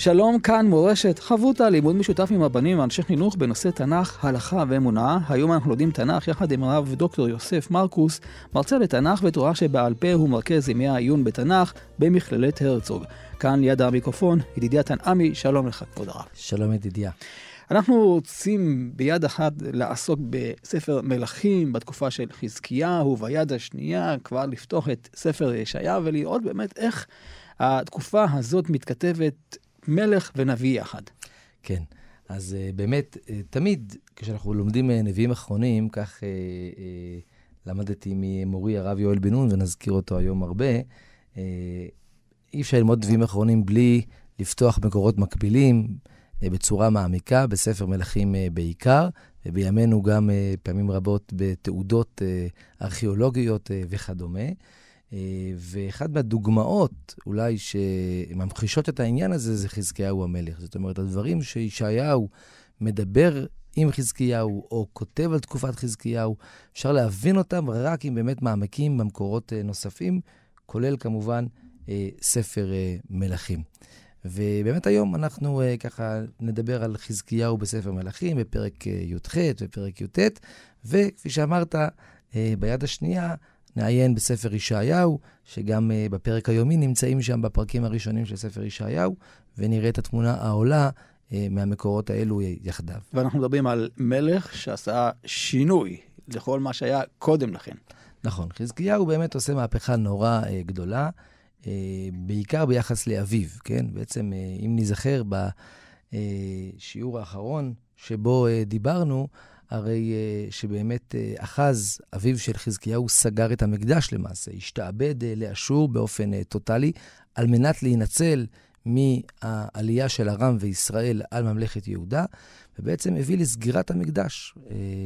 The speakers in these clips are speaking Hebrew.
שלום, כאן מורשת, חברותא, לימוד משותף עם רבנים ואנשי חינוך בנושא תנ"ך, הלכה ואמונה. היום אנחנו לומדים תנ"ך יחד עם הרב דוקטור יוסף מרקוס, מרצה לתנ"ך ותורה שבעל פה הוא מרכז ימי העיון בתנ"ך במכללת הרצוג. כאן ליד המיקרופון, ידידיה תנעמי, שלום לך, כבוד הרב. שלום ידידיה. אנחנו רוצים ביד אחת לעסוק בספר מלכים בתקופה של חזקיהו, ביד השנייה כבר לפתוח את ספר ישעיה ולראות באמת איך התקופה הזאת מתכתבת מלך ונביא יחד. כן, אז uh, באמת, uh, תמיד כשאנחנו לומדים uh, נביאים אחרונים, כך למדתי ממורי הרב יואל בן נון, ונזכיר אותו היום הרבה, אי אפשר ללמוד נביאים אחרונים בלי לפתוח מקורות מקבילים בצורה מעמיקה, בספר מלכים בעיקר, ובימינו גם פעמים רבות בתעודות ארכיאולוגיות וכדומה. אה, ואחת מהדוגמאות אולי שממחישות את העניין הזה זה חזקיהו המלך. זאת אומרת, הדברים שישעיהו מדבר עם חזקיהו, או כותב על תקופת חזקיהו, אפשר להבין אותם רק אם באמת מעמקים במקורות אה, נוספים, כולל כמובן אה, ספר מלכים. ובאמת היום אנחנו ככה נדבר על חזקיהו בספר מלכים, בפרק י"ח ופרק י"ט, וכפי שאמרת, ביד השנייה, נעיין בספר ישעיהו, שגם uh, בפרק היומי נמצאים שם בפרקים הראשונים של ספר ישעיהו, ונראה את התמונה העולה uh, מהמקורות האלו יחדיו. ואנחנו מדברים על מלך שעשה שינוי לכל מה שהיה קודם לכן. נכון, חזקיהו באמת עושה מהפכה נורא uh, גדולה, uh, בעיקר ביחס לאביו, כן? בעצם, uh, אם ניזכר בשיעור האחרון שבו uh, דיברנו, הרי uh, שבאמת uh, אחז, אביו של חזקיהו, סגר את המקדש למעשה, השתעבד uh, לאשור באופן טוטאלי, על מנת להינצל מהעלייה של ארם וישראל על ממלכת יהודה, ובעצם הביא לסגירת המקדש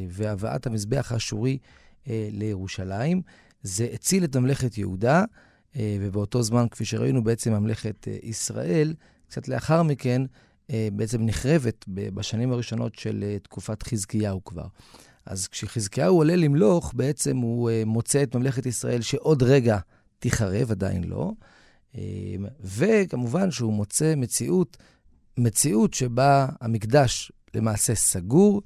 והבאת המזבח האשורי לירושלים. זה הציל את ממלכת יהודה, ובאותו זמן, כפי שראינו, בעצם ממלכת ישראל, קצת לאחר מכן, אה, בעצם נחרבת בשנים הראשונות של אה, תקופת חזקיהו כבר. אז כשחזקיהו עולה למלוך, בעצם הוא אה, מוצא את ממלכת ישראל שעוד רגע תיחרב, עדיין לא. וכמובן שהוא מוצא מציאות, מציאות שבה המקדש למעשה סגור,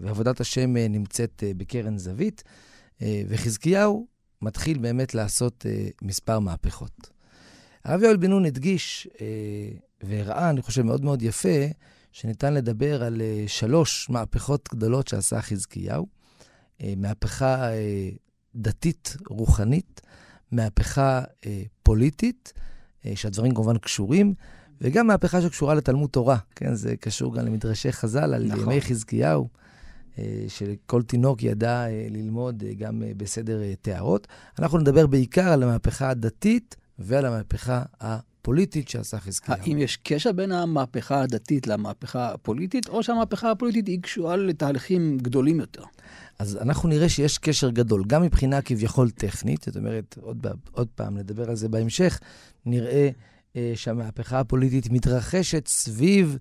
ועבודת השם נמצאת בקרן זווית, וחזקיהו מתחיל באמת לעשות מספר מהפכות. הרב יואל בן נון הדגיש והראה, אני חושב, מאוד מאוד יפה, שניתן לדבר על uh, שלוש מהפכות גדולות שעשה חזקיהו. Uh, מהפכה uh, דתית, רוחנית, מהפכה פוליטית, שהדברים כמובן קשורים, וגם מהפכה שקשורה לתלמוד תורה. כן, זה קשור גם למדרשי חז"ל על נכון. ימי חזקיהו. שכל תינוק ידע ללמוד גם בסדר טהרות. אנחנו נדבר בעיקר על המהפכה הדתית ועל המהפכה הפוליטית שעשה חזקיהו. האם יש קשר בין המהפכה הדתית למהפכה הפוליטית, או שהמהפכה הפוליטית היא קשורה לתהליכים גדולים יותר? אז אנחנו נראה שיש קשר גדול, גם מבחינה כביכול טכנית, זאת אומרת, עוד, עוד פעם, נדבר על זה בהמשך, נראה אה, שהמהפכה הפוליטית מתרחשת סביב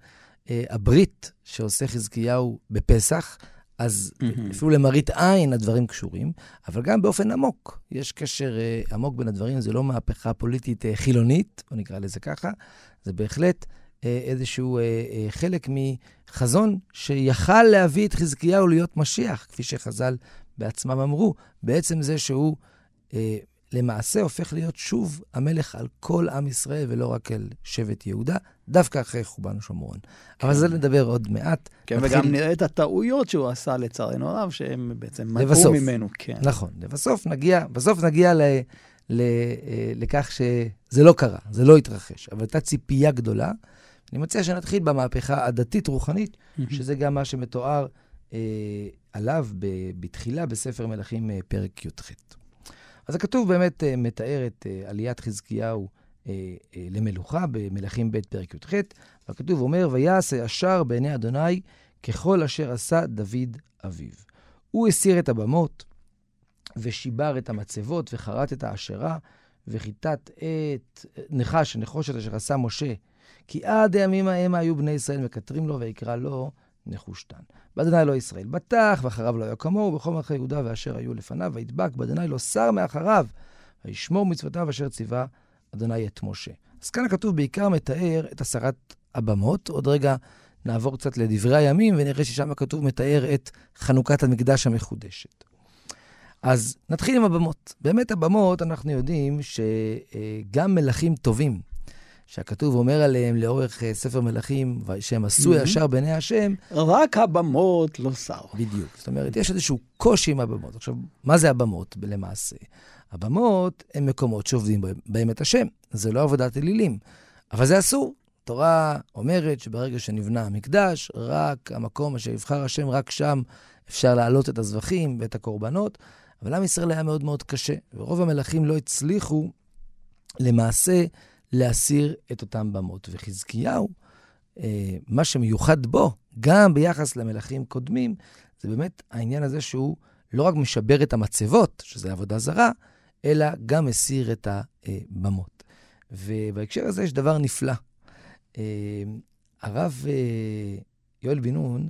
אה, הברית שעושה חזקיהו בפסח. אז mm-hmm. אפילו למראית עין הדברים קשורים, אבל גם באופן עמוק. יש קשר uh, עמוק בין הדברים, זה לא מהפכה פוליטית uh, חילונית, בוא נקרא לזה ככה, זה בהחלט uh, איזשהו uh, uh, חלק מחזון שיכל להביא את חזקיהו להיות משיח, כפי שחז"ל בעצמם אמרו. בעצם זה שהוא uh, למעשה הופך להיות שוב המלך על כל עם ישראל ולא רק על שבט יהודה, דווקא אחרי חורבן שומרון. כן. אבל זה נדבר עוד מעט. כן, מתחיל... וגם נראה את הטעויות שהוא עשה לצערנו הרב, שהם בעצם מנעו ממנו. כן. נכון, לבסוף נגיע, בסוף נגיע ל, ל, אה, לכך שזה לא קרה, זה לא התרחש, אבל הייתה ציפייה גדולה. אני מציע שנתחיל במהפכה הדתית-רוחנית, שזה גם מה שמתואר אה, עליו ב, בתחילה בספר מלכים אה, פרק י"ח. אז הכתוב באמת uh, מתאר את uh, עליית חזקיהו אה, אה, למלוכה במלכים ב' פרק י"ח, והכתוב אומר, ויעש הישר בעיני אדוני ככל אשר עשה דוד אביו. הוא הסיר את הבמות, ושיבר את המצבות, וחרט את העשרה, וכיתת את נחש, נחושת אשר עשה משה, כי עד הימים ההם היו בני ישראל מקטרים לו, ויקרא לו נחושתן. באדוני לא ישראל בטח, ואחריו לא היה כמוהו, בכל מלכי יהודה ואשר היו לפניו, וידבק באדוני לא שר מאחריו, וישמור מצוותיו אשר ציווה אדוני את משה. אז כאן הכתוב בעיקר מתאר את הסרת הבמות. עוד רגע נעבור קצת לדברי הימים, ונראה ששם הכתוב מתאר את חנוכת המקדש המחודשת. אז נתחיל עם הבמות. באמת הבמות, אנחנו יודעים שגם מלכים טובים, שהכתוב אומר עליהם לאורך אה, ספר מלכים, שהם עשו. ישר בעיני השם. רק הבמות לא שר. בדיוק. זאת אומרת, יש איזשהו קושי עם הבמות. עכשיו, מה זה הבמות למעשה? הבמות הן מקומות שעובדים בהם את השם. זה לא עבודת אלילים, אבל זה אסור. התורה אומרת שברגע שנבנה המקדש, רק המקום אשר יבחר השם, רק שם אפשר להעלות את הזבחים ואת הקורבנות. אבל עם ישראל היה מאוד מאוד קשה, ורוב המלכים לא הצליחו למעשה להסיר את אותם במות. וחזקיהו, אה, מה שמיוחד בו, גם ביחס למלכים קודמים, זה באמת העניין הזה שהוא לא רק משבר את המצבות, שזה עבודה זרה, אלא גם מסיר את הבמות. ובהקשר הזה יש דבר נפלא. אה, הרב אה, יואל בן נון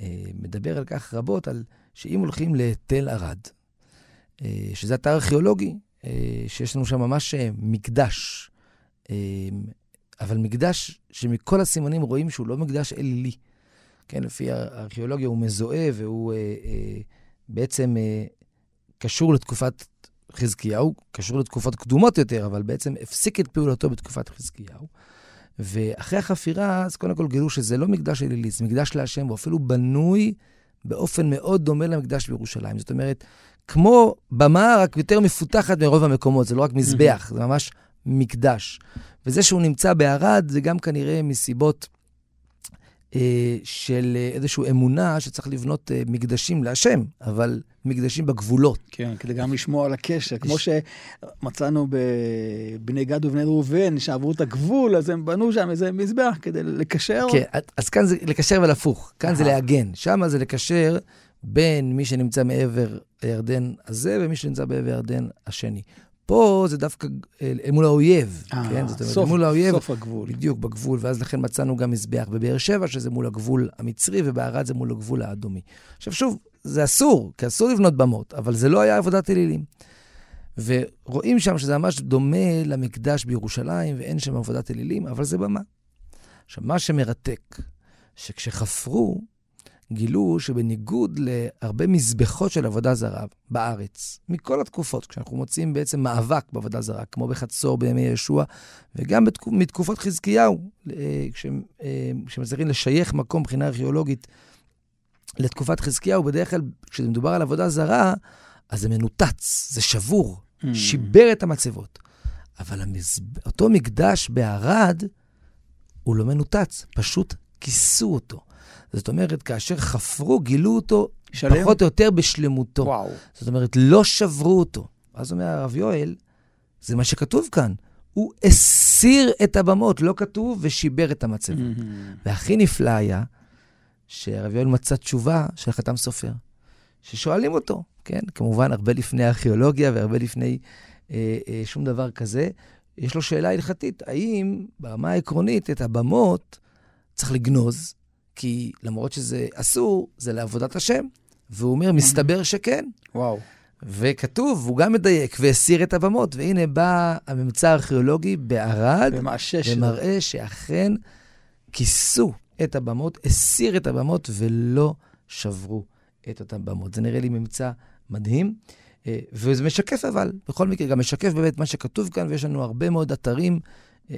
אה, מדבר על כך רבות, על שאם הולכים לתל ערד, שזה אתר ארכיאולוגי, שיש לנו שם ממש מקדש, אבל מקדש שמכל הסימנים רואים שהוא לא מקדש אלילי. כן, לפי הארכיאולוגיה הוא מזוהה והוא בעצם קשור לתקופת חזקיהו, קשור לתקופות קדומות יותר, אבל בעצם הפסיק את פעולתו בתקופת חזקיהו. ואחרי החפירה, אז קודם כל גילו שזה לא מקדש אלילי, זה מקדש להשם, הוא אפילו בנוי באופן מאוד דומה למקדש בירושלים. זאת אומרת, כמו במה, רק יותר מפותחת מרוב המקומות, זה לא רק מזבח, זה ממש מקדש. וזה שהוא נמצא בערד, זה גם כנראה מסיבות אה, של אה, איזושהי אמונה שצריך לבנות אה, מקדשים להשם, אבל מקדשים בגבולות. כן, כדי גם לשמור על הקשר. כמו שמצאנו בבני גד ובני ראובן, שעברו את הגבול, אז הם בנו שם איזה מזבח כדי לקשר. כן, אז כאן זה לקשר ולהפוך, כאן זה להגן. שם זה לקשר בין מי שנמצא מעבר הירדן הזה ומי שנמצא בעבר הירדן השני. פה זה דווקא אה, מול האויב, 아, אה, כן? זאת אומרת, סוף, מול האויב. סוף הגבול. בדיוק, בגבול, ואז לכן מצאנו גם מזבח בבאר שבע, שזה מול הגבול המצרי, ובערד זה מול הגבול האדומי. עכשיו שוב, זה אסור, כי אסור לבנות במות, אבל זה לא היה עבודת אלילים. ורואים שם שזה ממש דומה למקדש בירושלים, ואין שם עבודת אלילים, אבל זה במה. עכשיו, מה שמרתק, שכשחפרו, גילו שבניגוד להרבה מזבחות של עבודה זרה בארץ, מכל התקופות, כשאנחנו מוצאים בעצם מאבק בעבודה זרה, כמו בחצור בימי ישוע, וגם בתקופ, מתקופות חזקיהו, אה, אה, כשמצליחים לשייך מקום מבחינה ארכיאולוגית לתקופת חזקיהו, בדרך כלל כשזה מדובר על עבודה זרה, אז זה מנותץ, זה שבור, mm. שיבר את המצבות. אבל המזב... אותו מקדש בערד, הוא לא מנותץ, פשוט כיסו אותו. זאת אומרת, כאשר חפרו, גילו אותו שלם? פחות או יותר בשלמותו. וואו. זאת אומרת, לא שברו אותו. אז אומר הרב יואל, זה מה שכתוב כאן. הוא הסיר את הבמות, לא כתוב, ושיבר את המצבות. Mm-hmm. והכי נפלא היה שהרב יואל מצא תשובה של חתם סופר, ששואלים אותו, כן? כמובן, הרבה לפני הארכיאולוגיה והרבה לפני אה, אה, שום דבר כזה. יש לו שאלה הלכתית, האם ברמה העקרונית את הבמות צריך לגנוז, כי למרות שזה אסור, זה לעבודת השם. והוא אומר, מסתבר שכן. וואו. וכתוב, הוא גם מדייק, והסיר את הבמות. והנה בא הממצא הארכיאולוגי בערד, ומראה שאכן כיסו את הבמות, הסיר את הבמות ולא שברו את אותן במות. זה נראה לי ממצא מדהים. אה, וזה משקף אבל, בכל מקרה, גם משקף באמת מה שכתוב כאן, ויש לנו הרבה מאוד אתרים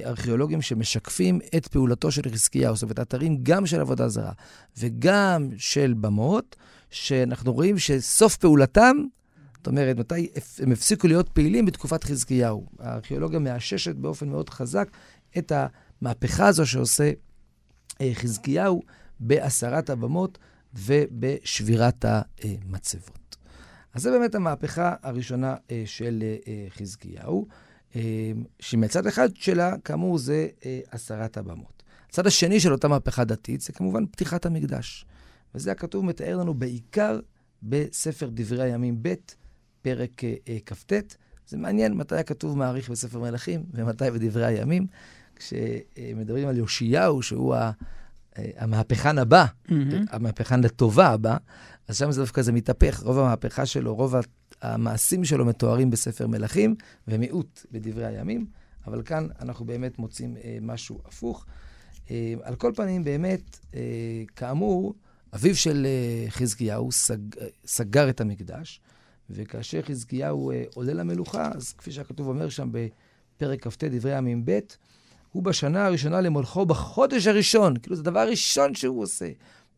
ארכיאולוגים שמשקפים את פעולתו של חזקיהו, זאת אומרת, אתרים גם של עבודה זרה וגם של במות, שאנחנו רואים שסוף פעולתם, זאת אומרת, מתי הם הפסיקו להיות פעילים בתקופת חזקיהו. הארכיאולוגיה מאששת באופן מאוד חזק את המהפכה הזו שעושה אה, חזקיהו בהסרת הבמות ובשבירת המצבות. אז זה באמת המהפכה הראשונה אה, של אה, חזקיהו. שמצד אחד שלה, כאמור, זה הסרת הבמות. הצד השני של אותה מהפכה דתית זה כמובן פתיחת המקדש. וזה הכתוב מתאר לנו בעיקר בספר דברי הימים ב', פרק כ"ט. זה מעניין מתי הכתוב מעריך בספר מלכים ומתי בדברי הימים. כשמדברים על יאשיהו, שהוא המהפכן הבא, mm-hmm. המהפכן לטובה הבא, אז שם זה דווקא זה מתהפך. רוב המהפכה שלו, רוב המעשים שלו מתוארים בספר מלכים, ומיעוט בדברי הימים. אבל כאן אנחנו באמת מוצאים אה, משהו הפוך. אה, על כל פנים, באמת, אה, כאמור, אביו של אה, חזקיהו סג, סגר את המקדש, וכאשר חזקיהו אה, עולה למלוכה, אז כפי שהכתוב אומר שם בפרק כ"ט, דברי הימים ב', הוא בשנה הראשונה למולכו בחודש הראשון, כאילו זה הדבר הראשון שהוא עושה.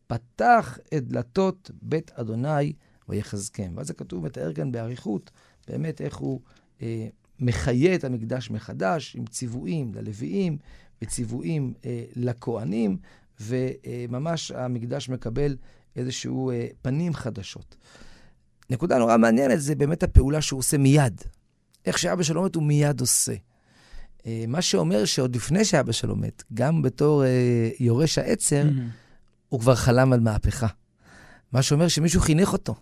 פתח את דלתות בית אדוני ויחזקם. ואז הכתוב מתאר כאן באריכות באמת איך הוא אה, מחיה את המקדש מחדש, עם ציוויים ללוויים וציוויים אה, לכהנים, וממש המקדש מקבל איזשהו אה, פנים חדשות. נקודה נורא מעניינת זה באמת הפעולה שהוא עושה מיד. איך שאבא שלו מת הוא מיד עושה. אה, מה שאומר שעוד לפני שאבא שלו מת, גם בתור אה, יורש העצר, mm-hmm. הוא כבר חלם על מהפכה. מה שאומר שמישהו חינך אותו.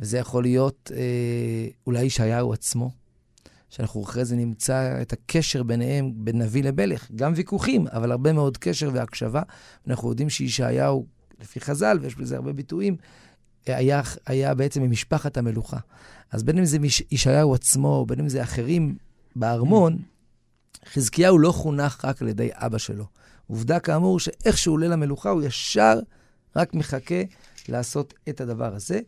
וזה יכול להיות אה, אולי ישעיהו עצמו, שאנחנו אחרי זה נמצא את הקשר ביניהם, בין נביא למלך. גם ויכוחים, אבל הרבה מאוד קשר והקשבה. אנחנו יודעים שישעיהו, לפי חז"ל, ויש בזה הרבה ביטויים, היה, היה בעצם ממשפחת המלוכה. אז בין אם זה ישעיהו עצמו, בין אם זה אחרים בארמון, חזקיהו לא חונך רק על ידי אבא שלו. עובדה כאמור שאיך שהוא עולה למלוכה, הוא ישר רק מחכה לעשות את הדבר הזה.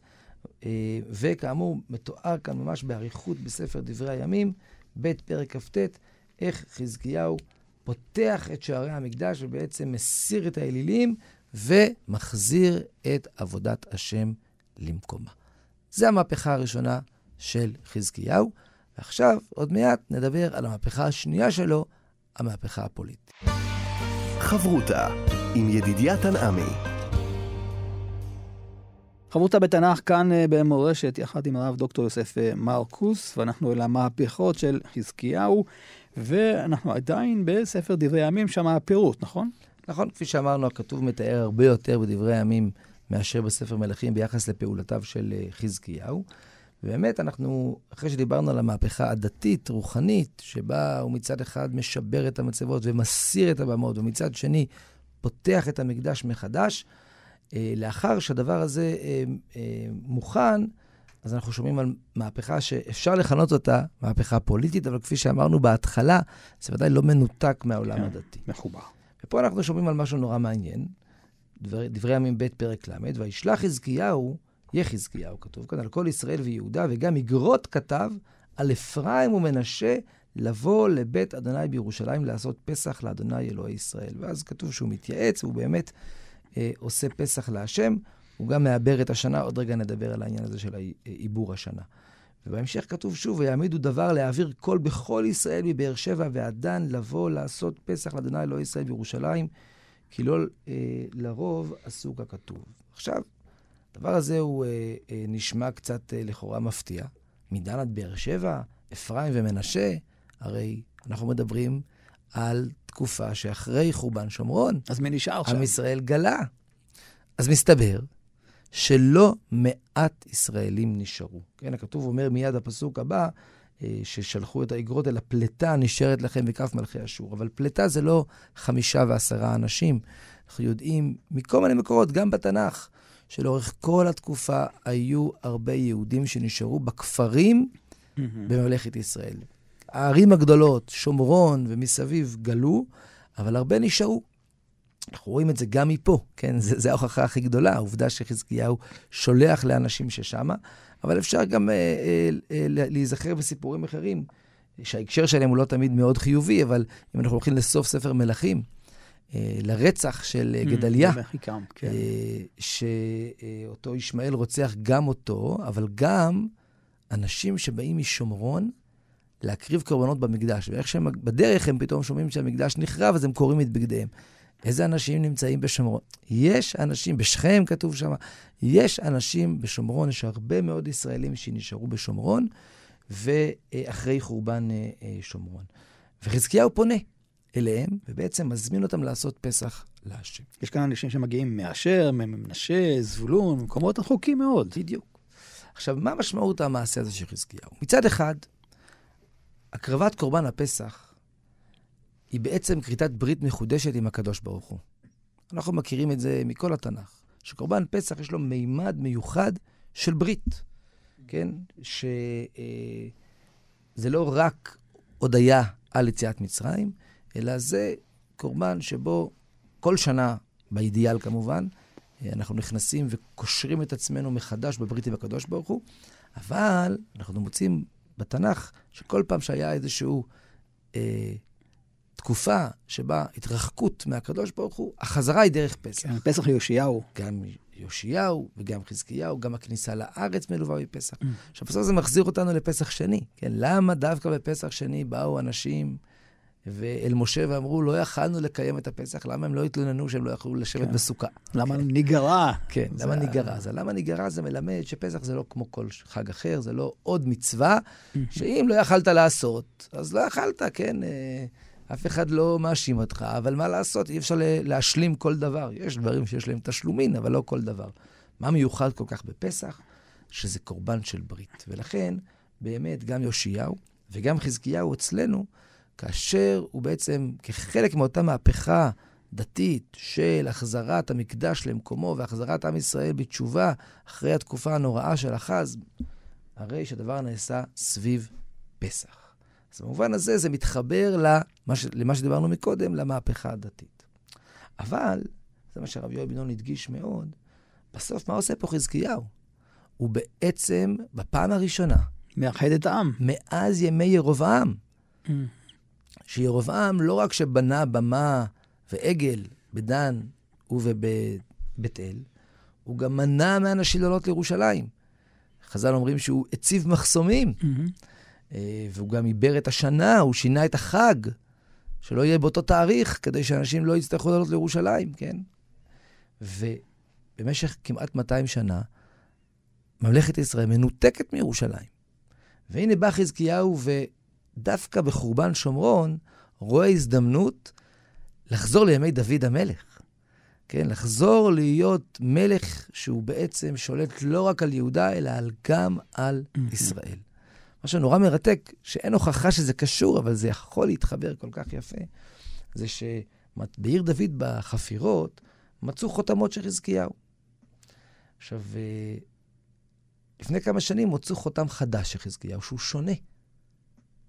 אה, וכאמור, מתואר כאן ממש באריכות בספר דברי הימים, ב' פרק כ"ט, איך חזקיהו פותח את שערי המקדש ובעצם מסיר את האלילים ומחזיר את עבודת השם למקומה. זו המהפכה הראשונה של חזקיהו. ועכשיו, עוד מעט, נדבר על המהפכה השנייה שלו, המהפכה הפוליטית. חברותה עם ידידיה תנעמי. חברותה בתנ"ך כאן אה, במורשת, יחד עם הרב דוקטור יוסף אה, מרקוס, ואנחנו אל המהפכות של חזקיהו, ואנחנו עדיין בספר דברי הימים, שם הפירוט, נכון? נכון, כפי שאמרנו, הכתוב מתאר הרבה יותר בדברי הימים מאשר בספר מלכים ביחס לפעולותיו של אה, חזקיהו. ובאמת, אנחנו, אחרי שדיברנו על המהפכה הדתית, רוחנית, שבה הוא מצד אחד משבר את המצבות ומסיר את הבמות, ומצד שני פותח את המקדש מחדש, לאחר שהדבר הזה אה, אה, מוכן, אז אנחנו שומעים על מהפכה שאפשר לכנות אותה מהפכה פוליטית, אבל כפי שאמרנו בהתחלה, זה ודאי לא מנותק מהעולם כן, הדתי. מחובר. ופה אנחנו שומעים על משהו נורא מעניין, דבר, דברי ימים ב' פרק ל', וישלח חזקיהו, יחזקיהו כתוב כאן, על כל ישראל ויהודה, וגם יגרות כתב על אפרים ומנשה לבוא לבית אדוני בירושלים לעשות פסח לאדוני אלוהי ישראל. ואז כתוב שהוא מתייעץ, והוא באמת אה, עושה פסח להשם, הוא גם מעבר את השנה, עוד רגע נדבר על העניין הזה של עיבור השנה. ובהמשך כתוב שוב, ויעמידו דבר להעביר קול בכל ישראל מבאר שבע ועד דן, לבוא לעשות פסח לאדוני אלוהי ישראל בירושלים, כי לא אה, לרוב עשו ככתוב. עכשיו, הדבר הזה הוא אה, אה, נשמע קצת אה, לכאורה מפתיע. מדן עד באר שבע, אפרים ומנשה, הרי אנחנו מדברים על תקופה שאחרי חורבן שומרון. אז מי נשאר שם? עם ישראל גלה. אז מסתבר שלא מעט ישראלים נשארו. כן, הכתוב אומר מיד הפסוק הבא, אה, ששלחו את האגרות אל הפלטה נשארת לכם בכף מלכי אשור. אבל פלטה זה לא חמישה ועשרה אנשים. אנחנו יודעים מכל מיני מקורות, גם בתנ"ך, שלאורך כל התקופה היו הרבה יהודים שנשארו בכפרים mm-hmm. בממלכת ישראל. הערים הגדולות, שומרון ומסביב, גלו, אבל הרבה נשארו. אנחנו רואים את זה גם מפה, כן? זו ההוכחה הכי גדולה, העובדה שחזקיהו שולח לאנשים ששמה, אבל אפשר גם אה, אה, אה, להיזכר בסיפורים אחרים, שההקשר שלהם הוא לא תמיד מאוד חיובי, אבל אם אנחנו הולכים לסוף ספר מלכים, אה, לרצח של אה, mm, גדליה, כן. אה, שאותו ישמעאל רוצח גם אותו, אבל גם אנשים שבאים משומרון, להקריב קורבנות במקדש, ואיך שהם בדרך הם פתאום שומעים שהמקדש נחרב, אז הם קוראים את בגדיהם. איזה אנשים נמצאים בשומרון? יש אנשים, בשכם כתוב שם, יש אנשים בשומרון, יש הרבה מאוד ישראלים שנשארו בשומרון, ואחרי חורבן אה, אה, שומרון. וחזקיהו פונה אליהם, ובעצם מזמין אותם לעשות פסח להשם. יש כאן אנשים שמגיעים מאשר, ממנשה, זבולון, ממקומות רחוקים מאוד. בדיוק. עכשיו, מה משמעות המעשה הזה של חזקיהו? מצד אחד, הקרבת קורבן הפסח היא בעצם כריתת ברית מחודשת עם הקדוש ברוך הוא. אנחנו מכירים את זה מכל התנ"ך, שקורבן פסח יש לו מימד מיוחד של ברית, כן? שזה אה, לא רק הודיה על יציאת מצרים, אלא זה קורבן שבו כל שנה, באידיאל כמובן, אה, אנחנו נכנסים וקושרים את עצמנו מחדש בברית עם הקדוש ברוך הוא, אבל אנחנו מוצאים בתנ"ך שכל פעם שהיה איזשהו אה, תקופה שבה התרחקות מהקדוש ברוך הוא, החזרה היא דרך פסח. כן, פסח יאשיהו. גם יאשיהו וגם חזקיהו, גם הכניסה לארץ מלווה בפסח. Mm. עכשיו, בסוף זה מחזיר אותנו לפסח שני. כן, למה דווקא בפסח שני באו אנשים ואל משה ואמרו, לא יכלנו לקיים את הפסח, למה הם לא התלוננו שהם לא יכלו לשבת כן. בסוכה? למה כן. ניגרע? כן, זה... למה ניגרע? אז למה ניגרע זה מלמד שפסח זה לא כמו כל חג אחר, זה לא עוד מצווה, שאם לא יכלת לעשות, אז לא יכלת, כן? אה, אף אחד לא מאשים אותך, אבל מה לעשות, אי אפשר להשלים כל דבר. יש דברים שיש להם תשלומין, אבל לא כל דבר. מה מיוחד כל כך בפסח? שזה קורבן של ברית. ולכן, באמת, גם יאשיהו וגם חזקיהו אצלנו, כאשר הוא בעצם, כחלק מאותה מהפכה דתית של החזרת המקדש למקומו והחזרת עם ישראל בתשובה אחרי התקופה הנוראה של אחז, הרי שהדבר נעשה סביב פסח. אז במובן הזה זה מתחבר למה, ש... למה שדיברנו מקודם, למהפכה הדתית. אבל, זה מה שהרב יואל בן הדגיש מאוד, בסוף מה עושה פה חזקיהו? הוא בעצם, בפעם הראשונה, מאחד את העם. מאז ימי ירבעם. Mm. שירבעם לא רק שבנה במה ועגל בדן ובבית אל, הוא גם מנע מאנשים לעלות לירושלים. חז"ל אומרים שהוא הציב מחסומים. Mm-hmm. אה, והוא גם עיבר את השנה, הוא שינה את החג, שלא יהיה באותו תאריך, כדי שאנשים לא יצטרכו לעלות לירושלים, כן? ובמשך כמעט 200 שנה, ממלכת ישראל מנותקת מירושלים. והנה בא חזקיהו, ודווקא בחורבן שומרון, רואה הזדמנות לחזור לימי דוד המלך. כן, לחזור להיות מלך שהוא בעצם שולט לא רק על יהודה, אלא גם על ישראל. מה שנורא מרתק, שאין הוכחה שזה קשור, אבל זה יכול להתחבר כל כך יפה, זה שבעיר דוד בחפירות מצאו חותמות של חזקיהו. עכשיו, אה, לפני כמה שנים מצאו חותם חדש של חזקיהו, שהוא שונה.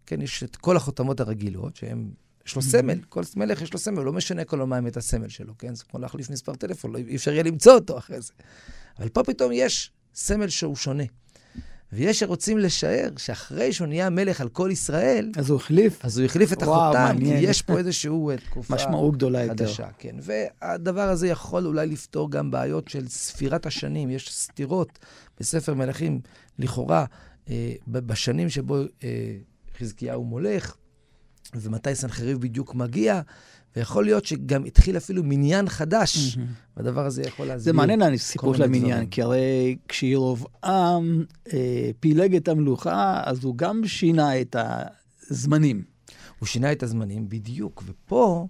כן, יש את כל החותמות הרגילות, שהן, יש לו סמל, כל מלך יש לו סמל, לא משנה כל יומיים את הסמל שלו, כן? זה כמו להחליף מספר טלפון, לא, אי אפשר יהיה למצוא אותו אחרי זה. אבל פה פתאום יש סמל שהוא שונה. ויש שרוצים לשער שאחרי שהוא נהיה מלך על כל ישראל, אז הוא החליף? אז הוא החליף את החותם, כי יש פה איזושהי אה, תקופה משמעות גדולה חדשה, יותר. כן. והדבר הזה יכול אולי לפתור גם בעיות של ספירת השנים. יש סתירות בספר מלכים, לכאורה, אה, בשנים שבו אה, חזקיהו מולך, ומתי סנחריב בדיוק מגיע, ויכול להיות שגם התחיל אפילו מניין חדש, והדבר הזה יכול להסביר. זה מעניין הסיפור של המניין, כי הרי כשירובעם אה, פילג את המלוכה, אז הוא גם שינה את הזמנים. הוא שינה את הזמנים, בדיוק. ופה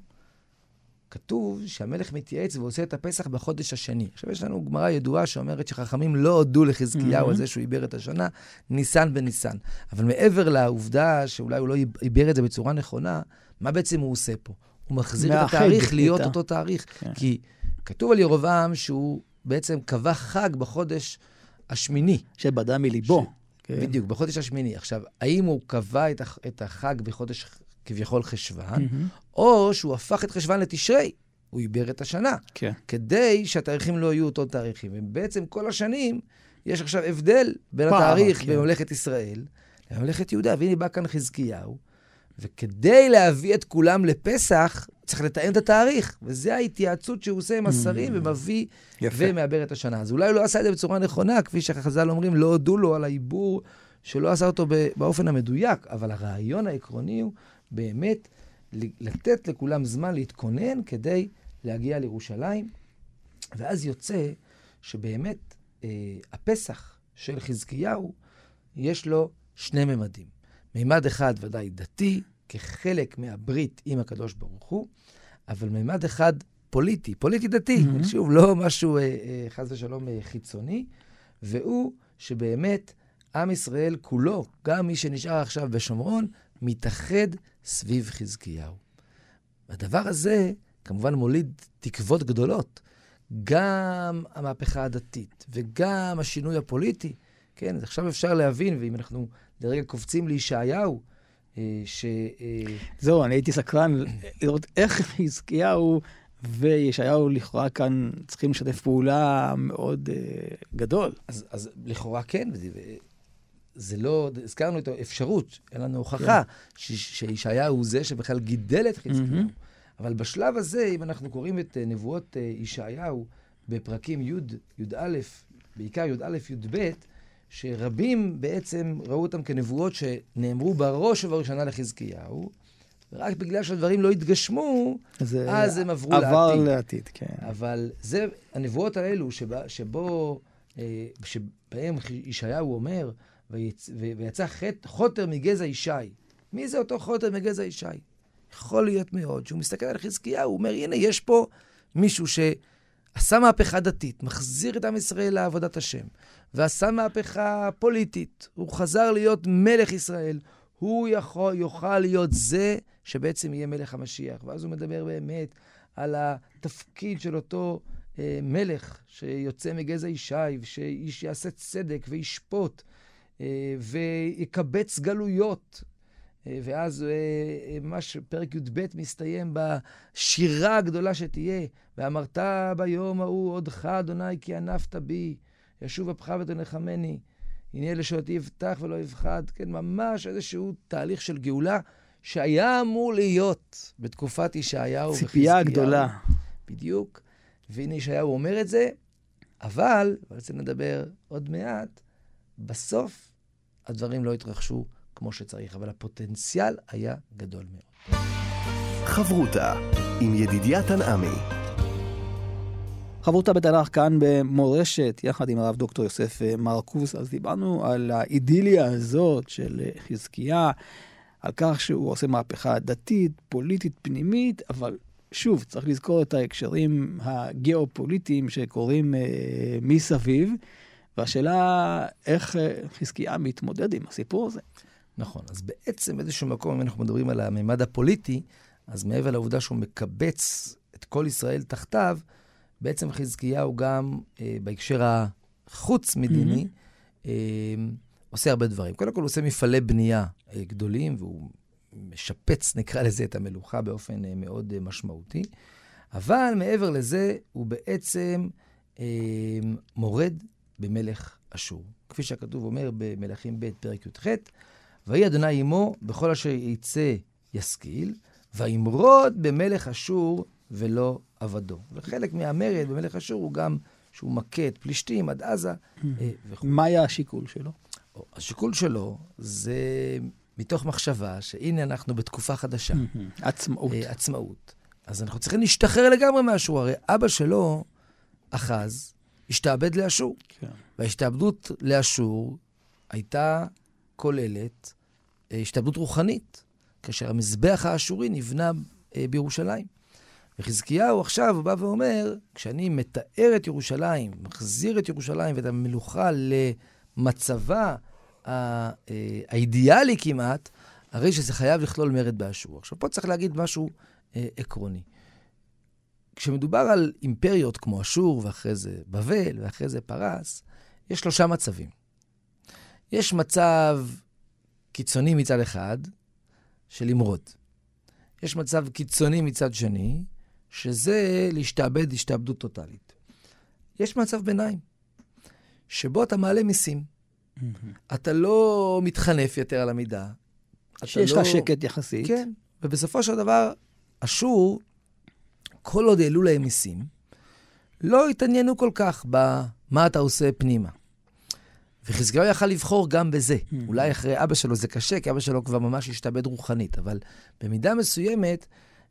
כתוב שהמלך מתייעץ ועושה את הפסח בחודש השני. עכשיו, יש לנו גמרא ידועה שאומרת שחכמים לא הודו לחזקיהו על זה שהוא עיבר את השנה, ניסן בניסן. אבל מעבר לעובדה שאולי הוא לא עיבר את זה בצורה נכונה, מה בעצם הוא עושה פה? הוא מחזיר את התאריך להיות את אותו תאריך. כן. כי כתוב על ירובעם שהוא בעצם קבע חג בחודש השמיני. שבדה מליבו. ש... כן. בדיוק, בחודש השמיני. עכשיו, האם הוא קבע את החג בחודש כביכול חשוון, mm-hmm. או שהוא הפך את חשוון לתשרי, הוא עיבר את השנה, כן. כדי שהתאריכים לא יהיו אותו תאריכים. ובעצם כל השנים יש עכשיו הבדל בין פעם, התאריך כן. בממלכת ישראל לממלכת יהודה. והנה בא כאן חזקיהו. וכדי להביא את כולם לפסח, צריך לתאם את התאריך. וזו ההתייעצות שהוא עושה עם השרים, mm. ומביא ומעבר את השנה. אז אולי הוא לא עשה את זה בצורה נכונה, כפי שחז"ל אומרים, לא הודו לו על העיבור שלא עשה אותו באופן המדויק, אבל הרעיון העקרוני הוא באמת לתת לכולם זמן להתכונן כדי להגיע לירושלים. ואז יוצא שבאמת אה, הפסח של חזקיהו, יש לו שני ממדים. מימד אחד ודאי דתי, כחלק מהברית עם הקדוש ברוך הוא, אבל מימד אחד פוליטי, פוליטי-דתי, mm-hmm. שוב, לא משהו, אה, אה, חס ושלום, אה, חיצוני, והוא שבאמת עם ישראל כולו, גם מי שנשאר עכשיו בשומרון, מתאחד סביב חזקיהו. הדבר הזה כמובן מוליד תקוות גדולות. גם המהפכה הדתית וגם השינוי הפוליטי, כן, עכשיו אפשר להבין, ואם אנחנו לרגע קופצים לישעיהו, אה, ש... אה, זהו, אני הייתי סקרן לראות איך חזקיהו וישעיהו לכאורה כאן צריכים לשתף פעולה מאוד uh, גדול. אז, אז לכאורה כן, זה לא, הזכרנו את האפשרות, אין לנו הוכחה כן. שישעיהו הוא זה שבכלל גידל את חזקיהו. Mm-hmm. אבל בשלב הזה, אם אנחנו קוראים את אה, נבואות אה, ישעיהו בפרקים י', י"א, בעיקר י"א, י"ב, שרבים בעצם ראו אותם כנבואות שנאמרו בראש ובראשונה לחזקיהו, רק בגלל שהדברים לא התגשמו, אז הם עברו לעתיד. עבר לעתיד, כן. אבל זה, הנבואות האלו, שבה, שבו, אה, שבהם ישעיהו אומר, ויצ... ויצא. חוטר מגזע ישי. מי זה אותו חוטר מגזע ישי? יכול להיות מאוד שהוא מסתכל על חזקיהו, הוא אומר, הנה, יש פה מישהו שעשה מהפכה דתית, מחזיר את עם ישראל לעבודת השם, ועשה מהפכה פוליטית. הוא חזר להיות מלך ישראל. הוא יכול, יוכל להיות זה שבעצם יהיה מלך המשיח. ואז הוא מדבר באמת על התפקיד של אותו אה, מלך שיוצא מגזע ישי, שאיש יעשה צדק וישפוט. אה, ויקבץ גלויות. אה, ואז אה, ממש פרק י"ב מסתיים בשירה הגדולה שתהיה, ואמרת ביום ההוא עודך אדוני כי ענפת בי, ישוב אפך ותנחמני, הנה לשאותי יבטח ולא יפחד. כן, ממש איזשהו תהליך של גאולה שהיה אמור להיות בתקופת ישעיהו וחזקיהו. ציפייה גדולה. בדיוק. והנה ישעיהו אומר את זה, אבל, ועל זה נדבר עוד מעט, בסוף הדברים לא התרחשו כמו שצריך, אבל הפוטנציאל היה גדול מאוד. חברותה עם ידידיה תנעמי. חברותה בתנ"ך כאן במורשת, יחד עם הרב דוקטור יוסף אה, מרקוס, אז דיברנו על האידיליה הזאת של אה, חזקיה, על כך שהוא עושה מהפכה דתית, פוליטית, פנימית, אבל שוב, צריך לזכור את ההקשרים הגיאופוליטיים שקורים אה, מסביב. והשאלה איך אה, חזקיה מתמודד עם הסיפור הזה. נכון, אז בעצם באיזשהו מקום, אם אנחנו מדברים על הממד הפוליטי, אז מעבר לעובדה שהוא מקבץ את כל ישראל תחתיו, בעצם חזקיהו גם אה, בהקשר החוץ-מדיני, mm-hmm. אה, עושה הרבה דברים. קודם כל, הוא עושה מפעלי בנייה אה, גדולים, והוא משפץ, נקרא לזה, את המלוכה באופן אה, מאוד אה, משמעותי. אבל מעבר לזה, הוא בעצם אה, מורד במלך אשור. כפי שהכתוב אומר במלכים ב', פרק י"ח, ויהי אדוני עמו בכל אשר יצא ישכיל, וימרוד במלך אשור ולא עבדו. וחלק מהמרד במלך אשור הוא גם שהוא מכה את פלישתים עד עזה אה, וכו'. מה היה השיקול שלו? השיקול שלו זה מתוך מחשבה שהנה אנחנו בתקופה חדשה. עצמאות. אה, עצמאות. אז אנחנו צריכים להשתחרר לגמרי מהאשור. הרי אבא שלו, אחז, השתעבד לאשור. כן. וההשתעבדות לאשור הייתה כוללת אה, השתעבדות רוחנית, כאשר המזבח האשורי נבנה אה, בירושלים. וחזקיהו עכשיו בא ואומר, כשאני מתאר את ירושלים, מחזיר את ירושלים ואת המלוכה למצבה אה, האידיאלי כמעט, הרי שזה חייב לכלול מרד באשור. עכשיו, פה צריך להגיד משהו אה, עקרוני. כשמדובר על אימפריות כמו אשור, ואחרי זה בבל, ואחרי זה פרס, יש שלושה מצבים. יש מצב קיצוני מצד אחד, של למרוד. יש מצב קיצוני מצד שני, שזה להשתעבד השתעבדות טוטאלית. יש מצב ביניים, שבו אתה מעלה מיסים. Mm-hmm. אתה לא מתחנף יותר על המידה. שיש לך לא... שקט יחסית. כן, ובסופו של דבר, אשור כל עוד העלו להם מיסים, לא התעניינו כל כך במה אתה עושה פנימה. וחזקיהו יכל לבחור גם בזה. Mm-hmm. אולי אחרי אבא שלו זה קשה, כי אבא שלו כבר ממש השתעבד רוחנית, אבל במידה מסוימת,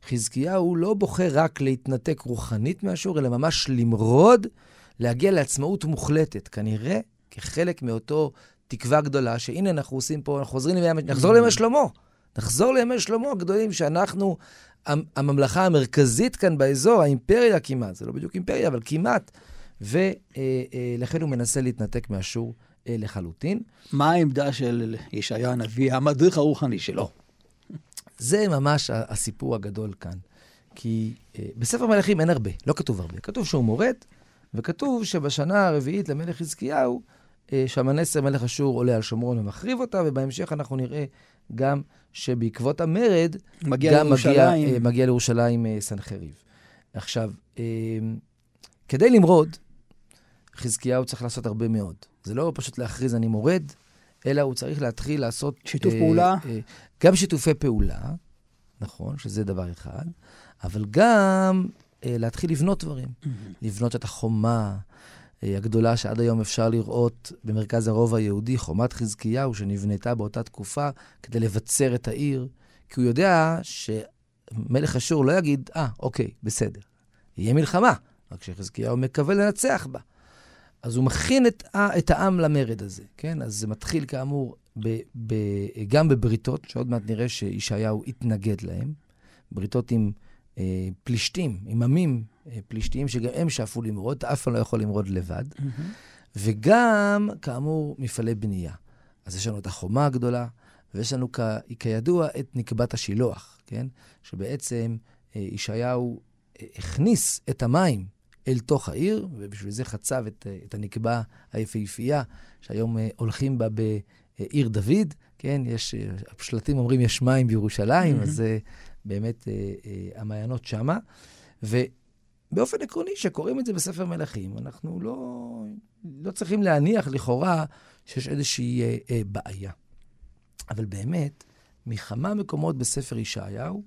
חזקיהו לא בוחר רק להתנתק רוחנית מהשור, אלא ממש למרוד, להגיע לעצמאות מוחלטת. כנראה כחלק מאותו תקווה גדולה, שהנה אנחנו עושים פה, אנחנו חוזרים נחזור לימי שלמה. נחזור לימי שלמה הגדולים, שאנחנו, הממלכה המרכזית כאן באזור, האימפריה כמעט, זה לא בדיוק אימפריה, אבל כמעט, ולכן הוא מנסה להתנתק מאשור לחלוטין. מה העמדה של ישעיה הנביא, המדריך הרוחני שלו? זה ממש הסיפור הגדול כאן. כי אה, בספר מלכים אין הרבה, לא כתוב הרבה. כתוב שהוא מורד, וכתוב שבשנה הרביעית למלך חזקיהו, אה, שמנסר מלך אשור עולה על שומרון ומחריב אותה, ובהמשך אנחנו נראה גם שבעקבות המרד, מגיע גם לירושלים. מגיע, אה, מגיע לירושלים אה, סנחריב. עכשיו, אה, כדי למרוד, חזקיהו צריך לעשות הרבה מאוד. זה לא פשוט להכריז אני מורד, אלא הוא צריך להתחיל לעשות... שיתוף אה, פעולה? אה, גם שיתופי פעולה, נכון, שזה דבר אחד, אבל גם אה, להתחיל לבנות דברים. Mm-hmm. לבנות את החומה אה, הגדולה שעד היום אפשר לראות במרכז הרובע היהודי, חומת חזקיהו, שנבנתה באותה תקופה כדי לבצר את העיר, כי הוא יודע שמלך אשור לא יגיד, אה, ah, אוקיי, בסדר, יהיה מלחמה, רק שחזקיהו מקווה לנצח בה. אז הוא מכין את, את העם למרד הזה, כן? אז זה מתחיל כאמור ב, ב, גם בבריתות, שעוד מעט נראה שישעיהו התנגד להם, בריתות עם אה, פלישתים, עם עמים אה, פלישתיים, שגם הם שאפו למרוד, אתה אף פעם לא יכול למרוד לבד, mm-hmm. וגם, כאמור, מפעלי בנייה. אז יש לנו את החומה הגדולה, ויש לנו כ, כידוע את נקבת השילוח, כן? שבעצם אה, ישעיהו אה, הכניס את המים אל תוך העיר, ובשביל זה חצב את, אה, את הנקבה היפהפייה, שהיום אה, הולכים בה בעיר דוד, כן? יש, אה, השלטים אומרים יש מים בירושלים, mm-hmm. אז זה באמת המעיינות שמה. ובאופן עקרוני, כשקוראים את זה בספר מלכים, אנחנו לא, לא צריכים להניח לכאורה שיש איזושהי אה, אה, בעיה. אבל באמת, מכמה מקומות בספר ישעיהו,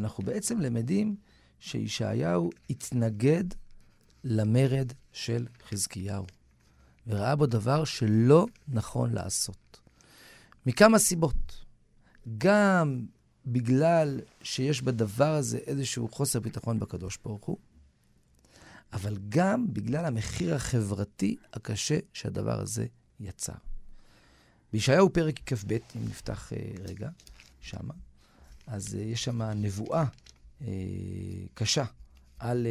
אנחנו בעצם למדים שישעיהו התנגד למרד של חזקיהו, וראה בו דבר שלא נכון לעשות. מכמה סיבות. גם בגלל שיש בדבר הזה איזשהו חוסר ביטחון בקדוש ברוך הוא, אבל גם בגלל המחיר החברתי הקשה שהדבר הזה יצר. בישעיהו פרק כ"ב, אם נפתח אה, רגע, שמה, אז אה, יש שם נבואה אה, קשה על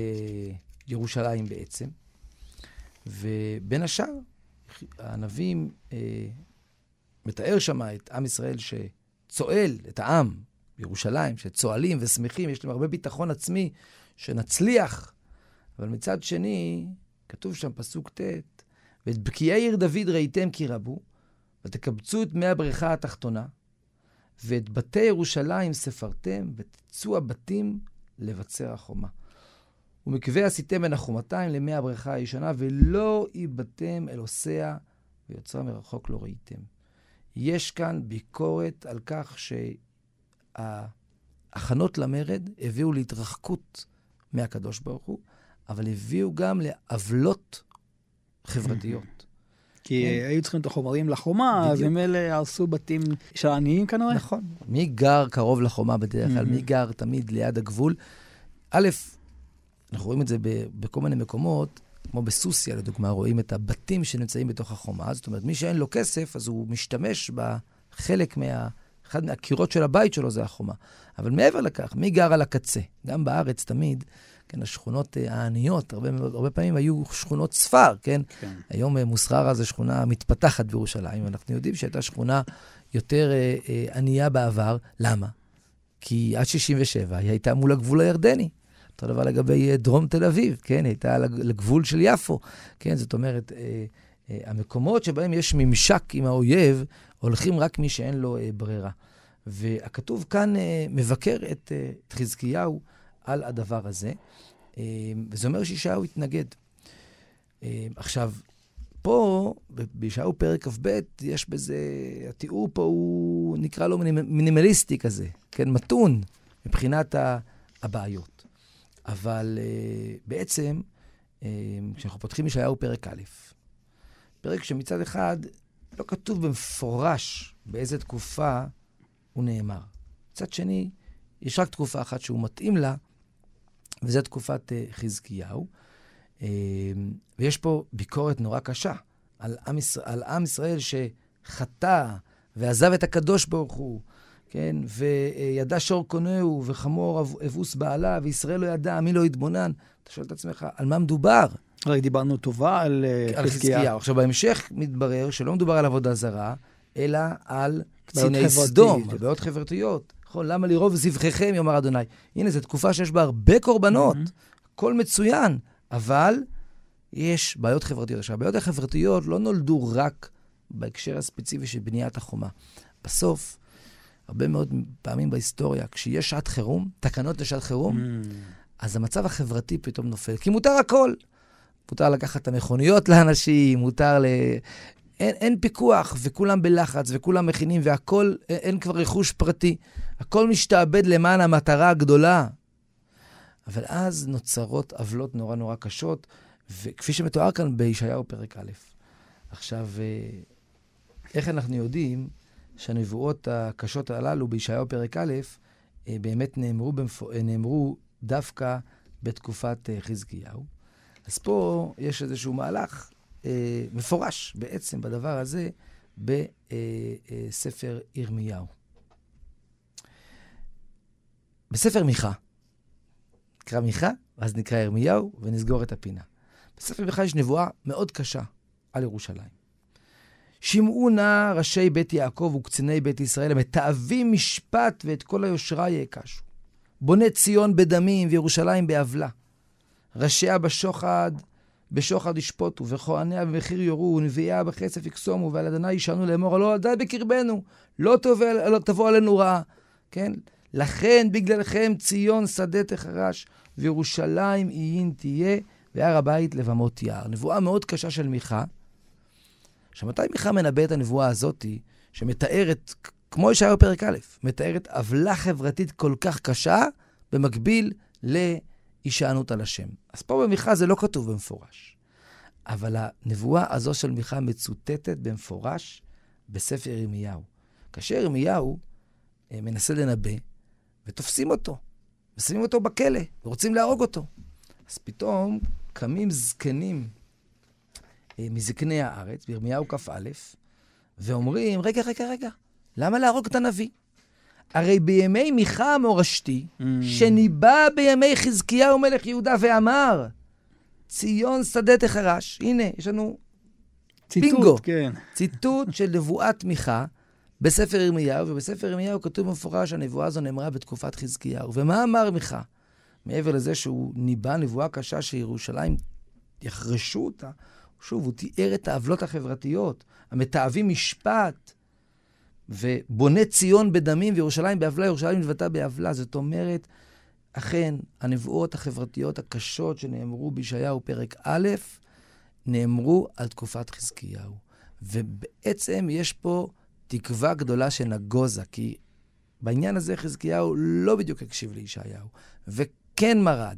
ירושלים בעצם. ובין השאר, אה, מתאר שם את עם ישראל שצועל, את העם בירושלים, שצועלים ושמחים, יש להם הרבה ביטחון עצמי שנצליח. אבל מצד שני, כתוב שם, פסוק ט', ואת בקיעי עיר דוד ראיתם כי רבו, ותקבצו את מי הבריכה התחתונה, ואת בתי ירושלים ספרתם, ותצאו הבתים לבצר החומה. ומקווה עשיתם בין החומתיים למי הבריכה הישנה, ולא איבדתם אל עושיה, ויוצרה מרחוק לא ראיתם. יש כאן ביקורת על כך שההכנות למרד הביאו להתרחקות מהקדוש ברוך הוא, אבל הביאו גם לעוולות חברתיות. כי כן. היו צריכים את החומרים לחומה, בדיוק. אז הם אלה הרסו בתים של העניים כנראה. נכון. מי גר קרוב לחומה בדרך כלל? מי גר תמיד ליד הגבול? א', אנחנו רואים את זה בכל מיני מקומות, כמו בסוסיא, לדוגמה, רואים את הבתים שנמצאים בתוך החומה. זאת אומרת, מי שאין לו כסף, אז הוא משתמש בחלק מה... אחד מהקירות של הבית שלו זה החומה. אבל מעבר לכך, מי גר על הקצה? גם בארץ תמיד, כן, השכונות אה, העניות, הרבה, הרבה פעמים היו שכונות ספר, כן? כן. היום אה, מוסררה זה שכונה מתפתחת בירושלים, ואנחנו יודעים שהייתה שכונה יותר אה, אה, ענייה בעבר. למה? כי עד 67' היא הייתה מול הגבול הירדני. אותו דבר לגבי אה, דרום תל אביב, כן? הייתה לגבול של יפו, כן? זאת אומרת, אה, אה, המקומות שבהם יש ממשק עם האויב, הולכים רק מי שאין לו אה, ברירה. והכתוב כאן מבקר את, את חזקיהו על הדבר הזה, אה, וזה אומר שישעיהו התנגד. אה, עכשיו, פה, בישעיהו פרק כ"ב, יש בזה, התיאור פה הוא, נקרא לו מינימליסטי כזה, כן? מתון מבחינת הבעיות. אבל uh, בעצם, כשאנחנו פותחים ישעיהו פרק א', פרק שמצד אחד לא כתוב במפורש באיזה תקופה הוא נאמר. מצד שני, יש רק תקופה אחת שהוא מתאים לה, וזו תקופת uh, חזקיהו. Uh, ויש פה ביקורת נורא קשה על עם, ישראל, על עם ישראל חטא ועזב את הקדוש ברוך הוא, כן, וידע שור קונהו וחמור אבוס בעלה, וישראל לא ידע, מי לא יתבונן. אתה שואל את עצמך, על מה מדובר? הרי דיברנו טובה על על חזקיהו. עכשיו, בהמשך מתברר שלא מדובר על עבודה זרה, אלא על קציני סדום, בעיות חברתיות. נכון, למה לרוב זבחיכם, יאמר אדוני. הנה, זו תקופה שיש בה הרבה קורבנות, הכל מצוין, אבל יש בעיות חברתיות. עכשיו, הבעיות החברתיות לא נולדו רק בהקשר הספציפי של בניית החומה. בסוף, הרבה מאוד פעמים בהיסטוריה, כשיש שעת חירום, תקנות לשעת חירום, אז המצב החברתי פתאום נופל. כי מותר הכל. מותר לקחת את המכוניות לאנשים, מותר ל... אין, אין פיקוח, וכולם בלחץ, וכולם מכינים, והכול, אין כבר רכוש פרטי. הכל משתעבד למען המטרה הגדולה. אבל אז נוצרות עוולות נורא נורא קשות, וכפי שמתואר כאן בישעיהו פרק א'. עכשיו, אה, איך אנחנו יודעים שהנבואות הקשות הללו בישעיהו פרק א', אה, באמת נאמרו, במפ... אה, נאמרו דווקא בתקופת חזקיהו? אז פה יש איזשהו מהלך אה, מפורש בעצם בדבר הזה בספר ירמיהו. בספר מיכה, נקרא מיכה, ואז נקרא ירמיהו, ונסגור את הפינה. בספר מיכה יש נבואה מאוד קשה על ירושלים. שמעו נא ראשי בית יעקב וקציני בית ישראל, המתעבים משפט ואת כל היושרה יעקשו. בונה ציון בדמים וירושלים בעוולה. ראשיה בשוחד בשוחד ישפוטו, וכהניה במחיר יורו, ונביאיה בכסף יקסומו, ועל אדוני ישענו לאמור, הלא עדי בקרבנו, לא, תבוא, לא תבוא עלינו רעה. כן? לכן בגללכם ציון שדה תחרש, וירושלים עיין תהיה, והר הבית לבמות יער. נבואה מאוד קשה של מיכה. עכשיו, מתי מיכה מנבא את הנבואה הזאתי, שמתארת, כמו ישעיהו פרק א', מתארת עוולה חברתית כל כך קשה, במקביל ל... הישענות על השם. אז פה במיכה זה לא כתוב במפורש. אבל הנבואה הזו של מיכה מצוטטת במפורש בספר ירמיהו. כאשר ירמיהו אה, מנסה לנבא, ותופסים אותו, ושמים אותו בכלא, ורוצים להרוג אותו. אז פתאום קמים זקנים אה, מזקני הארץ, בירמיהו כ"א, ואומרים, רגע, רגע, רגע, למה להרוג את הנביא? הרי בימי מיכה המורשתי, mm. שניבא בימי חזקיהו מלך יהודה ואמר, ציון שדה תחרש. הנה, יש לנו ציטוט, בינגו. כן. ציטוט של נבואת מיכה בספר ירמיהו, ובספר ירמיהו כתוב במפורש שהנבואה הזו נאמרה בתקופת חזקיהו. ומה אמר מיכה? מעבר לזה שהוא ניבא נבואה קשה שירושלים יחרשו אותה, שוב, הוא תיאר את העוולות החברתיות, המתעבים משפט, ובונה ציון בדמים וירושלים בעוולה, ירושלים נבטה בעוולה. זאת אומרת, אכן, הנבואות החברתיות הקשות שנאמרו בישעיהו פרק א', נאמרו על תקופת חזקיהו. ובעצם יש פה תקווה גדולה שנגוזה, כי בעניין הזה חזקיהו לא בדיוק הקשיב לישעיהו, וכן מרד.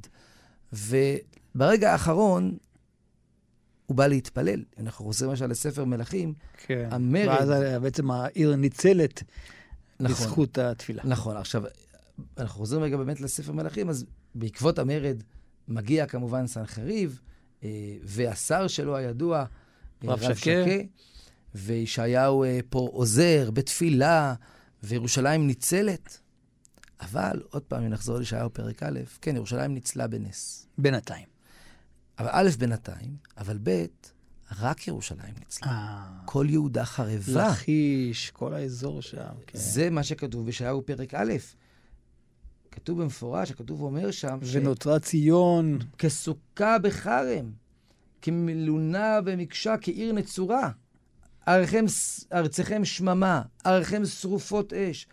וברגע האחרון, הוא בא להתפלל. אנחנו חוזרים למשל לספר מלכים, כן. המרד... ואז בעצם העיר ניצלת נכון, בזכות התפילה. נכון. עכשיו, אנחנו חוזרים רגע באמת לספר מלכים, אז בעקבות המרד מגיע כמובן סנחריב, אה, והשר שלו הידוע, אה, רב, רב שקה, וישעיהו אה, פה עוזר בתפילה, וירושלים ניצלת. אבל, עוד פעם, אם נחזור לישעיהו פרק א', כן, ירושלים ניצלה בנס. בינתיים. אבל א', בינתיים, אבל ב', רק ירושלים ניצלה. אה. כל יהודה חרבה. לכיש, כל האזור שם. כן. זה מה שכתוב בישעיהו פרק א'. כתוב במפורש, הכתוב אומר שם... ונותרה ש... ציון. כסוכה בחרם, כמלונה ומקשה, כעיר נצורה. ארצכם, ארצכם שממה, ארצכם שרופות אש.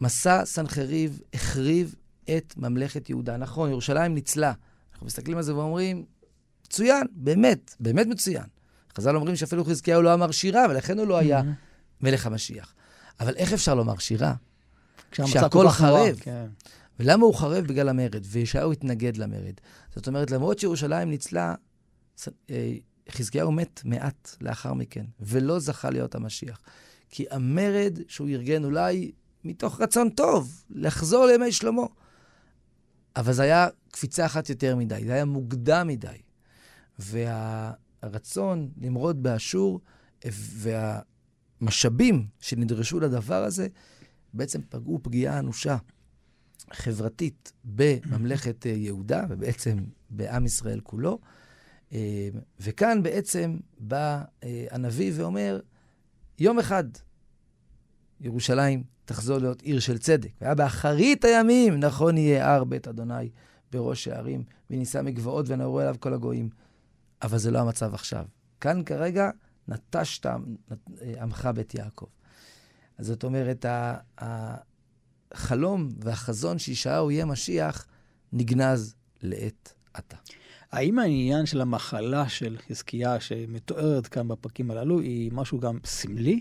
מסע סנחריב החריב את ממלכת יהודה. נכון, ירושלים ניצלה. אנחנו מסתכלים על זה ואומרים, מצוין, באמת, באמת מצוין. חז"ל אומרים שאפילו חזקיהו לא אמר שירה, ולכן הוא לא היה מלך המשיח. אבל איך אפשר לומר שירה? כשהכול חרב. כן. ולמה הוא חרב? בגלל המרד, וישעיהו התנגד למרד. זאת אומרת, למרות שירושלים ניצלה, אה, חזקיהו מת מעט לאחר מכן, ולא זכה להיות המשיח. כי המרד שהוא ארגן אולי מתוך רצון טוב, לחזור לימי שלמה, אבל זה היה קפיצה אחת יותר מדי, זה היה מוקדם מדי. והרצון למרוד באשור, המשאבים שנדרשו לדבר הזה בעצם פגעו פגיעה אנושה חברתית בממלכת יהודה, ובעצם בעם ישראל כולו. אה, וכאן בעצם בא אה, הנביא ואומר, יום אחד ירושלים תחזור להיות עיר של צדק. והיה באחרית הימים, נכון יהיה הר בית אדוני בראש הערים, ונישא מגבעות ונערו אליו כל הגויים. אבל זה לא המצב עכשיו. כאן כרגע נטשת עמך בית יעקב. אז זאת אומרת, החלום והחזון שישעיהו יהיה משיח נגנז לעת עתה. האם העניין של המחלה של חזקיה שמתוארת כאן בפרקים הללו היא משהו גם סמלי?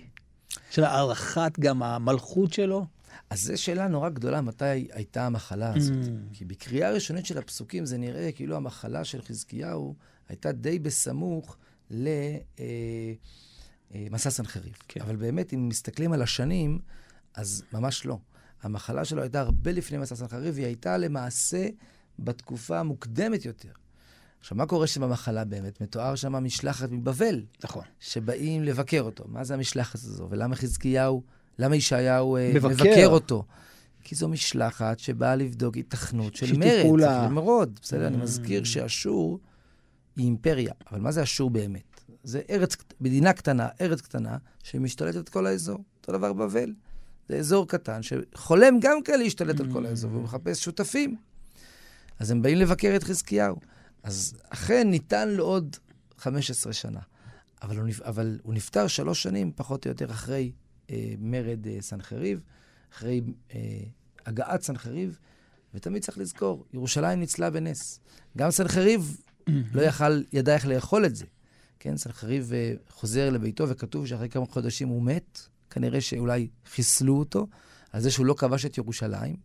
של הערכת גם המלכות שלו? אז זו שאלה נורא גדולה, מתי הייתה המחלה הזאת. Mm. כי בקריאה הראשונית של הפסוקים זה נראה כאילו המחלה של חזקיהו הייתה די בסמוך למסע אה, אה, סנחריב. כן. אבל באמת, אם מסתכלים על השנים, אז ממש לא. המחלה שלו הייתה הרבה לפני מסע סנחריב, והיא הייתה למעשה בתקופה המוקדמת יותר. עכשיו, מה קורה שם במחלה באמת? מתואר שם משלחת מבבל. נכון. שבאים לבקר אותו. מה זה המשלחת הזו? ולמה חזקיהו, למה ישעיהו אה, מבקר. מבקר אותו? כי זו משלחת שבאה לבדוק התכנות של מרד. שיתופו למרוד. בסדר, אני mm. מזכיר שאשור היא אימפריה. אבל מה זה אשור באמת? זה ארץ, מדינה קטנה, ארץ קטנה, שמשתלטת את כל האזור. אותו דבר בבל. זה אזור קטן שחולם גם כן להשתלט על כל האזור, והוא מחפש שותפים. אז הם באים לבקר את חזקיהו. אז אכן ניתן לו עוד 15 שנה. אבל הוא, אבל הוא נפטר שלוש שנים, פחות או יותר, אחרי אה, מרד אה, סנחריב, אחרי אה, הגעת סנחריב, ותמיד צריך לזכור, ירושלים ניצלה בנס. גם סנחריב לא יכל, ידע איך לאכול את זה. כן, סנחריב אה, חוזר לביתו, וכתוב שאחרי כמה חודשים הוא מת, כנראה שאולי חיסלו אותו, על זה שהוא לא כבש את ירושלים.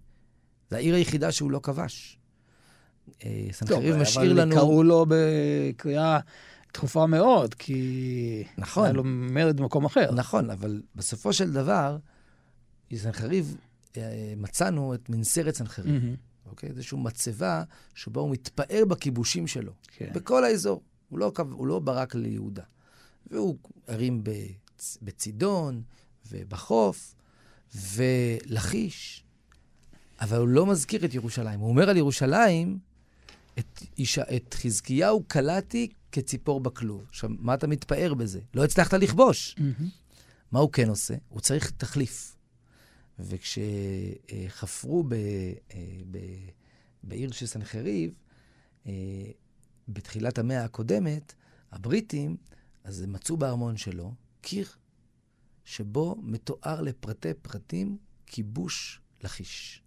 זו העיר היחידה שהוא לא כבש. אה, סנחריב משאיר לנו... אבל קראו לו בקריאה דחופה מאוד, כי... נכון. היה לו מרד במקום אחר. נכון, אבל בסופו של דבר, סנחריב, אה, מצאנו את מנסרת סנחריב. אוקיי? איזושהי מצבה שבה הוא מתפאר בכיבושים שלו. כן. בכל האזור. הוא לא, הוא לא ברק ליהודה. והוא הרים בצ, בצידון ובחוף ולכיש, אבל הוא לא מזכיר את ירושלים. הוא אומר על ירושלים, את, אישה, את חזקיהו קלעתי כציפור בכלוב. עכשיו, מה אתה מתפאר בזה? לא הצלחת לכבוש. Mm-hmm. מה הוא כן עושה? הוא צריך תחליף. וכשחפרו ב, ב, בעיר של סנחריב, אה, בתחילת המאה הקודמת, הבריטים, אז הם מצאו בארמון שלו קיר שבו מתואר לפרטי פרטים כיבוש לכיש.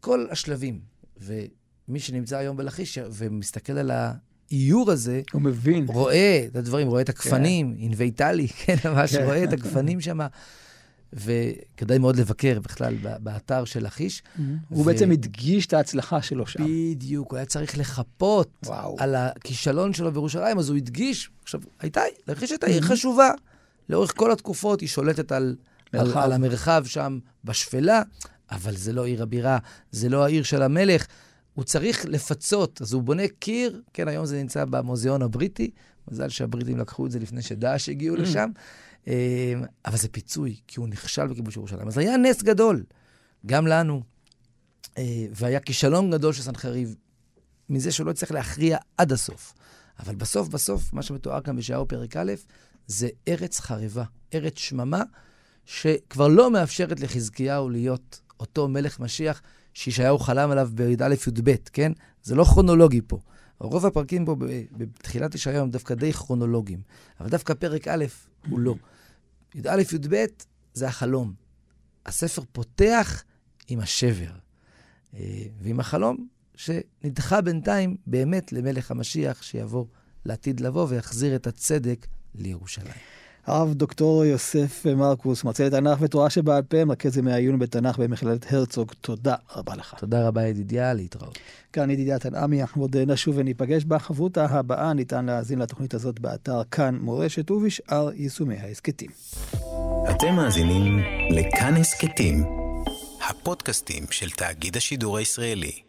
כל השלבים, ומי שנמצא היום בלכיש ומסתכל על האיור הזה, הוא מבין. רואה את הדברים, רואה את הגפנים, כן. אינוויטלי, כן, ממש כן. רואה את הגפנים שם. וכדאי מאוד לבקר בכלל באתר של לכיש. Mm-hmm. הוא בעצם הדגיש את ההצלחה שלו שם. בדיוק, הוא היה צריך לחפות על הכישלון שלו בירושלים, אז הוא הדגיש, עכשיו, הייתה, לכיש הייתה עיר mm-hmm. חשובה. לאורך כל התקופות היא שולטת על, על, על המרחב שם בשפלה, אבל זה לא עיר הבירה, זה לא העיר של המלך. הוא צריך לפצות, אז הוא בונה קיר, כן, היום זה נמצא במוזיאון הבריטי, מזל שהבריטים לקחו את זה לפני שדאעש הגיעו mm. לשם, אמ, אבל זה פיצוי, כי הוא נכשל בכיבוש ירושלים. אז היה נס גדול, גם לנו, אה, והיה כישלון גדול של סנחריב, מזה שהוא לא הצליח להכריע עד הסוף. אבל בסוף, בסוף, מה שמתואר כאן בישעיהו פרק א', זה ארץ חרבה, ארץ שממה, שכבר לא מאפשרת לחזקיהו להיות אותו מלך משיח שישעיהו חלם עליו בי"א י"ב, כן? זה לא כרונולוגי פה. רוב הפרקים פה בתחילת ישעיהו הם דווקא די כרונולוגיים, אבל דווקא פרק א' הוא לא. י"א י"ב זה החלום. הספר פותח עם השבר אה, ועם החלום שנדחה בינתיים באמת למלך המשיח שיבוא לעתיד לבוא ויחזיר את הצדק לירושלים. הרב דוקטור יוסף מרקוס, מרצה לתנ"ך ותורה שבעל פה, מרכז ימי העיון בתנ"ך במכללת הרצוג, תודה רבה לך. תודה רבה ידידיה, להתראות. כאן ידידיה תנעמי, אנחנו עוד נשוב וניפגש בחברותה הבאה, ניתן להאזין לתוכנית הזאת באתר כאן מורשת ובשאר יישומי ההסכתים. אתם מאזינים לכאן הסכתים, הפודקאסטים של תאגיד השידור הישראלי.